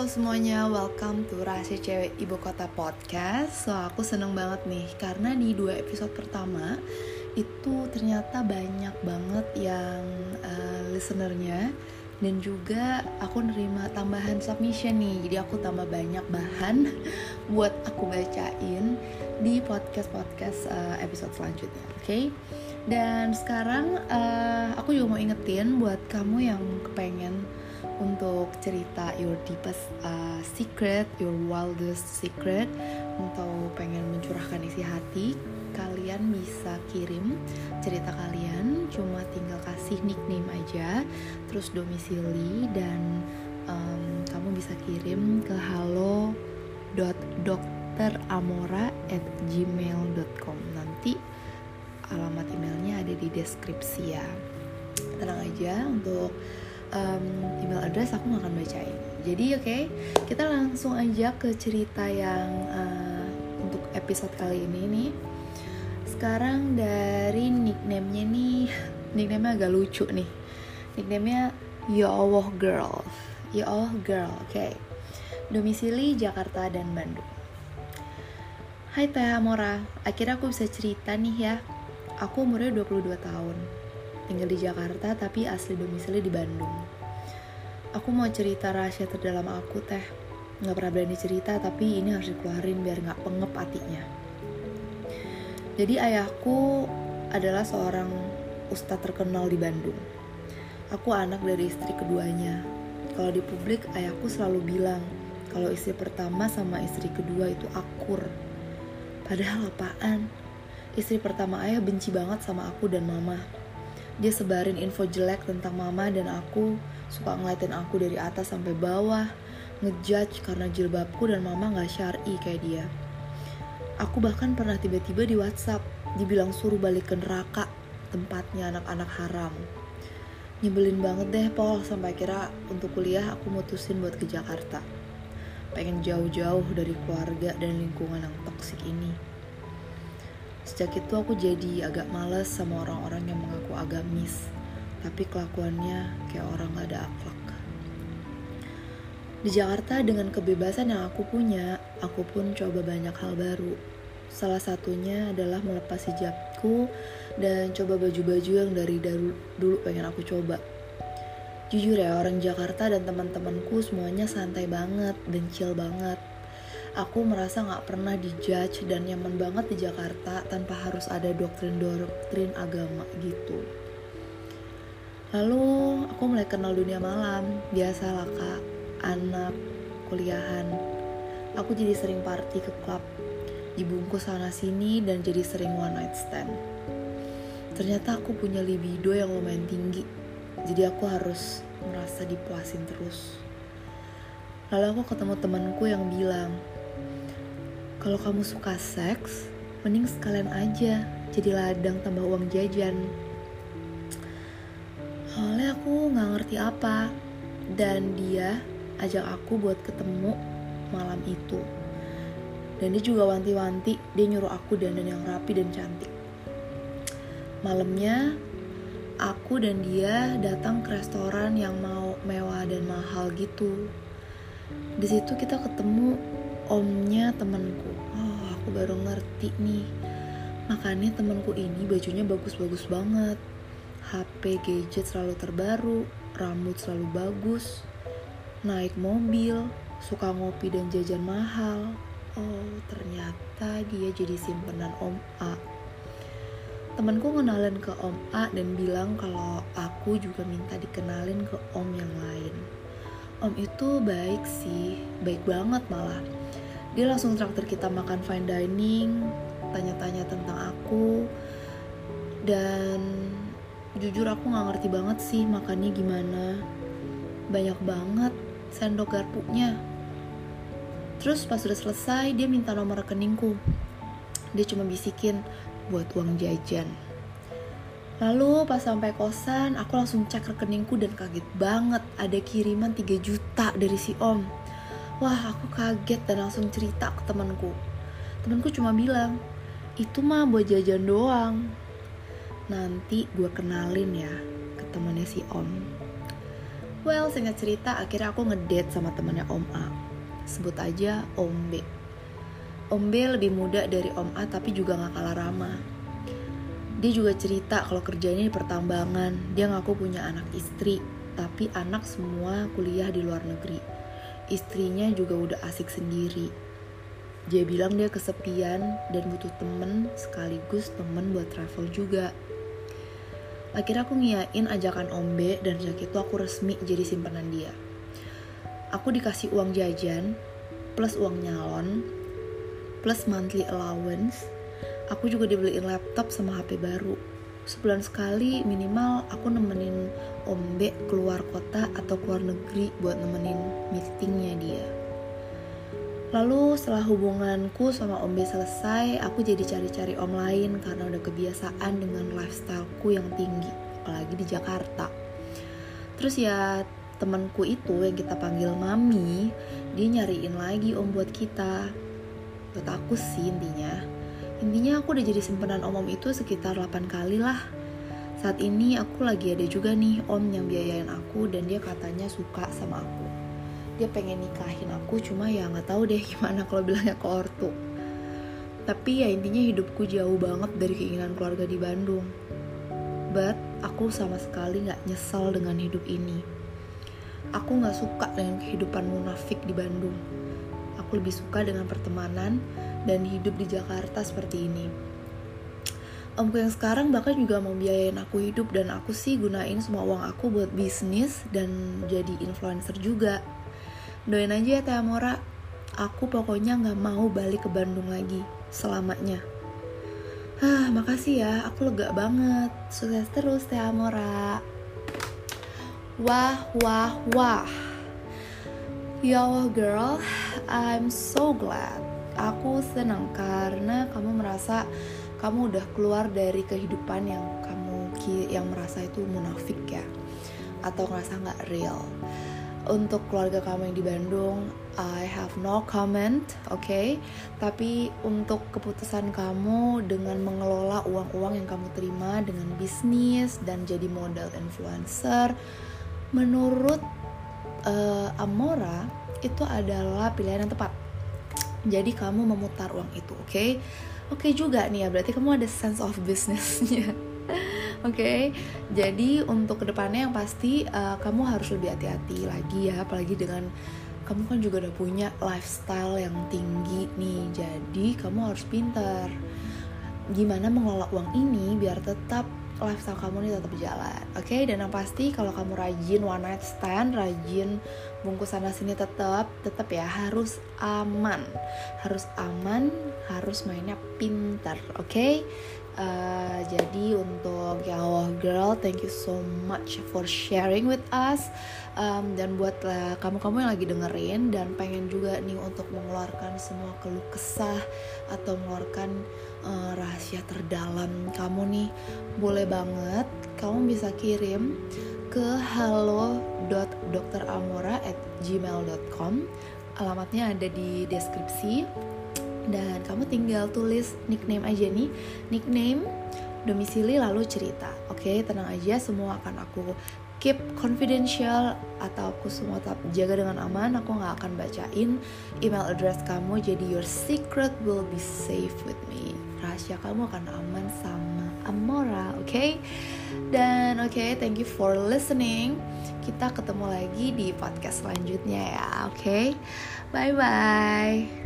halo semuanya, welcome to Rahasia Cewek Ibu Kota Podcast So aku seneng banget nih, karena di dua episode pertama Itu ternyata banyak banget yang uh, listenernya Dan juga aku nerima tambahan submission nih Jadi aku tambah banyak bahan buat aku bacain di podcast-podcast uh, episode selanjutnya Oke? Okay? Dan sekarang uh, aku juga mau ingetin buat kamu yang kepengen untuk cerita your deepest uh, secret, your wildest secret, atau pengen mencurahkan isi hati, kalian bisa kirim cerita kalian, cuma tinggal kasih nickname aja, terus domisili dan um, kamu bisa kirim ke halo gmail.com nanti alamat emailnya ada di deskripsi ya. Tenang aja untuk um, email address aku gak akan bacain. Jadi oke okay, kita langsung aja ke cerita yang uh, untuk episode kali ini nih. Sekarang dari nicknamenya nih nicknamenya agak lucu nih. Nicknamenya Ya Allah Girl. Ya Allah Girl oke. Okay. domisili Jakarta dan Bandung. Hai Teh Amora, akhirnya aku bisa cerita nih ya. Aku umurnya 22 tahun tinggal di Jakarta tapi asli domisili di Bandung. Aku mau cerita rahasia terdalam aku teh. Nggak pernah berani cerita tapi ini harus dikeluarin biar nggak pengep hatinya. Jadi ayahku adalah seorang ustadz terkenal di Bandung. Aku anak dari istri keduanya. Kalau di publik ayahku selalu bilang kalau istri pertama sama istri kedua itu akur. Padahal apaan? Istri pertama ayah benci banget sama aku dan mama dia sebarin info jelek tentang mama dan aku. Suka ngeliatin aku dari atas sampai bawah. Ngejudge karena jilbabku dan mama gak syari kayak dia. Aku bahkan pernah tiba-tiba di whatsapp dibilang suruh balik ke neraka tempatnya anak-anak haram. Nyebelin banget deh Paul sampai kira untuk kuliah aku mutusin buat ke Jakarta. Pengen jauh-jauh dari keluarga dan lingkungan yang toksik ini Sejak itu aku jadi agak males sama orang-orang yang mengaku agamis, tapi kelakuannya kayak orang gak ada akhlak. Di Jakarta dengan kebebasan yang aku punya, aku pun coba banyak hal baru. Salah satunya adalah melepas hijabku dan coba baju-baju yang dari dulu, pengen aku coba. Jujur ya, orang Jakarta dan teman-temanku semuanya santai banget dan banget aku merasa gak pernah dijudge dan nyaman banget di Jakarta tanpa harus ada doktrin-doktrin agama gitu. Lalu aku mulai kenal dunia malam, biasalah kak, anak, kuliahan. Aku jadi sering party ke klub, dibungkus sana sini dan jadi sering one night stand. Ternyata aku punya libido yang lumayan tinggi, jadi aku harus merasa dipuasin terus. Lalu aku ketemu temanku yang bilang, kalau kamu suka seks, mending sekalian aja jadi ladang tambah uang jajan. Soalnya aku nggak ngerti apa, dan dia ajak aku buat ketemu malam itu. Dan dia juga wanti-wanti, dia nyuruh aku dandan yang rapi dan cantik. Malamnya, aku dan dia datang ke restoran yang mau mewah dan mahal gitu. Di situ kita ketemu omnya temanku. Oh aku baru ngerti nih. Makanya temanku ini bajunya bagus-bagus banget. HP gadget selalu terbaru rambut selalu bagus naik mobil suka ngopi dan jajan mahal. Oh ternyata dia jadi simpenan om A. Temanku ngenalin ke om A dan bilang kalau aku juga minta dikenalin ke om yang lain. Om itu baik sih baik banget malah dia langsung traktir kita makan fine dining tanya-tanya tentang aku. Dan jujur aku nggak ngerti banget sih makannya gimana. Banyak banget sendok garpunya. Terus pas udah selesai dia minta nomor rekeningku. Dia cuma bisikin buat uang jajan. Lalu pas sampai kosan, aku langsung cek rekeningku dan kaget banget ada kiriman 3 juta dari si om. Wah aku kaget dan langsung cerita ke temanku. Temanku cuma bilang, itu mah buat jajan doang. Nanti gue kenalin ya ke temannya si Om. Well, singkat cerita, akhirnya aku ngedate sama temennya Om A. Sebut aja Om B. Om B lebih muda dari Om A tapi juga gak kalah ramah. Dia juga cerita kalau kerjanya di pertambangan, dia ngaku punya anak istri, tapi anak semua kuliah di luar negeri. Istrinya juga udah asik sendiri. Dia bilang dia kesepian dan butuh temen sekaligus temen buat travel juga. Akhirnya aku ngiyain ajakan Om B dan sejak itu aku resmi jadi simpanan dia. Aku dikasih uang jajan, plus uang nyalon, plus monthly allowance. Aku juga dibeliin laptop sama HP baru. Sebulan sekali minimal aku nemenin Om B keluar kota atau keluar negeri buat nemenin meetingnya dia. Lalu setelah hubunganku sama Om B selesai, aku jadi cari-cari Om lain karena udah kebiasaan dengan lifestyleku yang tinggi, apalagi di Jakarta. Terus ya temanku itu yang kita panggil Mami, dia nyariin lagi Om buat kita. Buat aku sih intinya. Intinya aku udah jadi simpenan Om-Om itu sekitar 8 kali lah. Saat ini aku lagi ada juga nih Om yang biayain aku dan dia katanya suka sama aku. Dia pengen nikahin aku cuma ya nggak tahu deh gimana kalau bilangnya ke ortu. Tapi ya intinya hidupku jauh banget dari keinginan keluarga di Bandung. But aku sama sekali nggak nyesal dengan hidup ini. Aku nggak suka dengan kehidupan munafik di Bandung. Aku lebih suka dengan pertemanan dan hidup di Jakarta seperti ini Omku yang sekarang bahkan juga mau biayain aku hidup dan aku sih gunain semua uang aku buat bisnis dan jadi influencer juga Doain aja ya Teh Amora. Aku pokoknya gak mau balik ke Bandung lagi selamanya. Hah, makasih ya. Aku lega banget. Sukses terus Teh Amora. Wah, wah, wah. Ya Allah girl, I'm so glad. Aku senang karena kamu merasa kamu udah keluar dari kehidupan yang kamu yang merasa itu munafik ya atau ngerasa nggak real untuk keluarga kamu yang di Bandung, I have no comment, oke? Okay? Tapi untuk keputusan kamu dengan mengelola uang-uang yang kamu terima dengan bisnis dan jadi model influencer, menurut uh, Amora itu adalah pilihan yang tepat. Jadi kamu memutar uang itu, oke? Okay? Oke okay juga nih ya, berarti kamu ada sense of businessnya. Oke, okay? jadi untuk ke depannya yang pasti uh, kamu harus lebih hati-hati lagi ya, apalagi dengan kamu kan juga udah punya lifestyle yang tinggi nih, jadi kamu harus pintar. Gimana mengelola uang ini biar tetap lifestyle kamu ini tetap jalan, oke? Okay? Dan yang pasti kalau kamu rajin one night stand, rajin bungkus sana sini tetap, tetap ya harus aman, harus aman, harus mainnya pintar, oke? Okay? Uh, jadi untuk ya Allah girl, thank you so much for sharing with us. Um, dan buat uh, kamu-kamu yang lagi dengerin dan pengen juga nih untuk mengeluarkan semua keluh kesah atau mengeluarkan uh, rahasia terdalam kamu nih, boleh banget kamu bisa kirim ke halo.dokteramora@gmail.com. Alamatnya ada di deskripsi dan kamu tinggal tulis nickname aja nih. Nickname domisili lalu cerita. Oke okay, tenang aja semua akan aku keep confidential atau aku semua tetap jaga dengan aman. Aku nggak akan bacain email address kamu jadi your secret will be safe with me. Rahasia kamu akan aman sama Amora oke? Okay? dan oke okay, thank you for listening. Kita ketemu lagi di podcast selanjutnya ya oke? Okay? bye bye